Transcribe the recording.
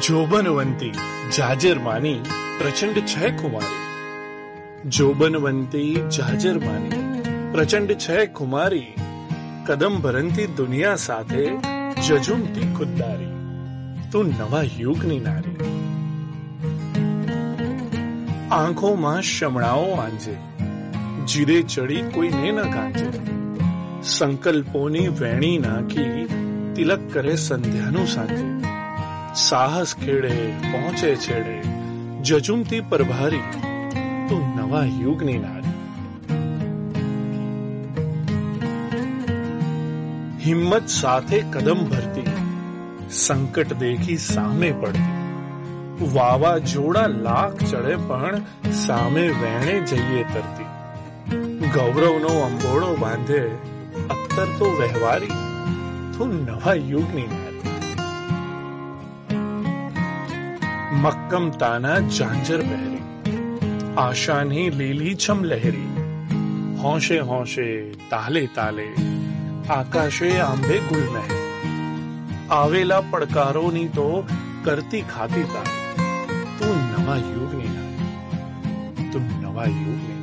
જોબનવંતી જાજર માની પ્રચંડ છે કુમારી જોબનવંતી જાજર માની પ્રચંડ છે કુમારી કદમ ભરંતી દુનિયા સાથે જજુમતી ખુદદારી તું નવા યુગની નારી આંખોમાં શમણાઓ આંજે જીરે ચડી કોઈને ન ગાંજે સંકલ્પોની વેણી નાખી તિલક કરે સંધ્યાનું સાંજે સાહસ ખેડે પહોંચે છેડે જજુમતી પરભારી તું નવા યુગની નારી હિંમત સાથે કદમ ભરતી સંકટ દેખી સામે પડતી વાવાઝોડા લાખ ચડે પણ સામે વેણે જઈએ તરતી ગૌરવનો અંબોળો બાંધે અત્તર તો વ્યવહારી તું નવા યુગની નારી મક્કમતાના ઝાંઝર પહેરી આશાની લીલી છમ લહેરી હોંશે હોંશે તાલે તાલે આકાશે આંબે ગુલમહેર આવેલા પડકારોની તો કરતી ખાતી તારી તું નવા યુગની નારી તું નવા યુગની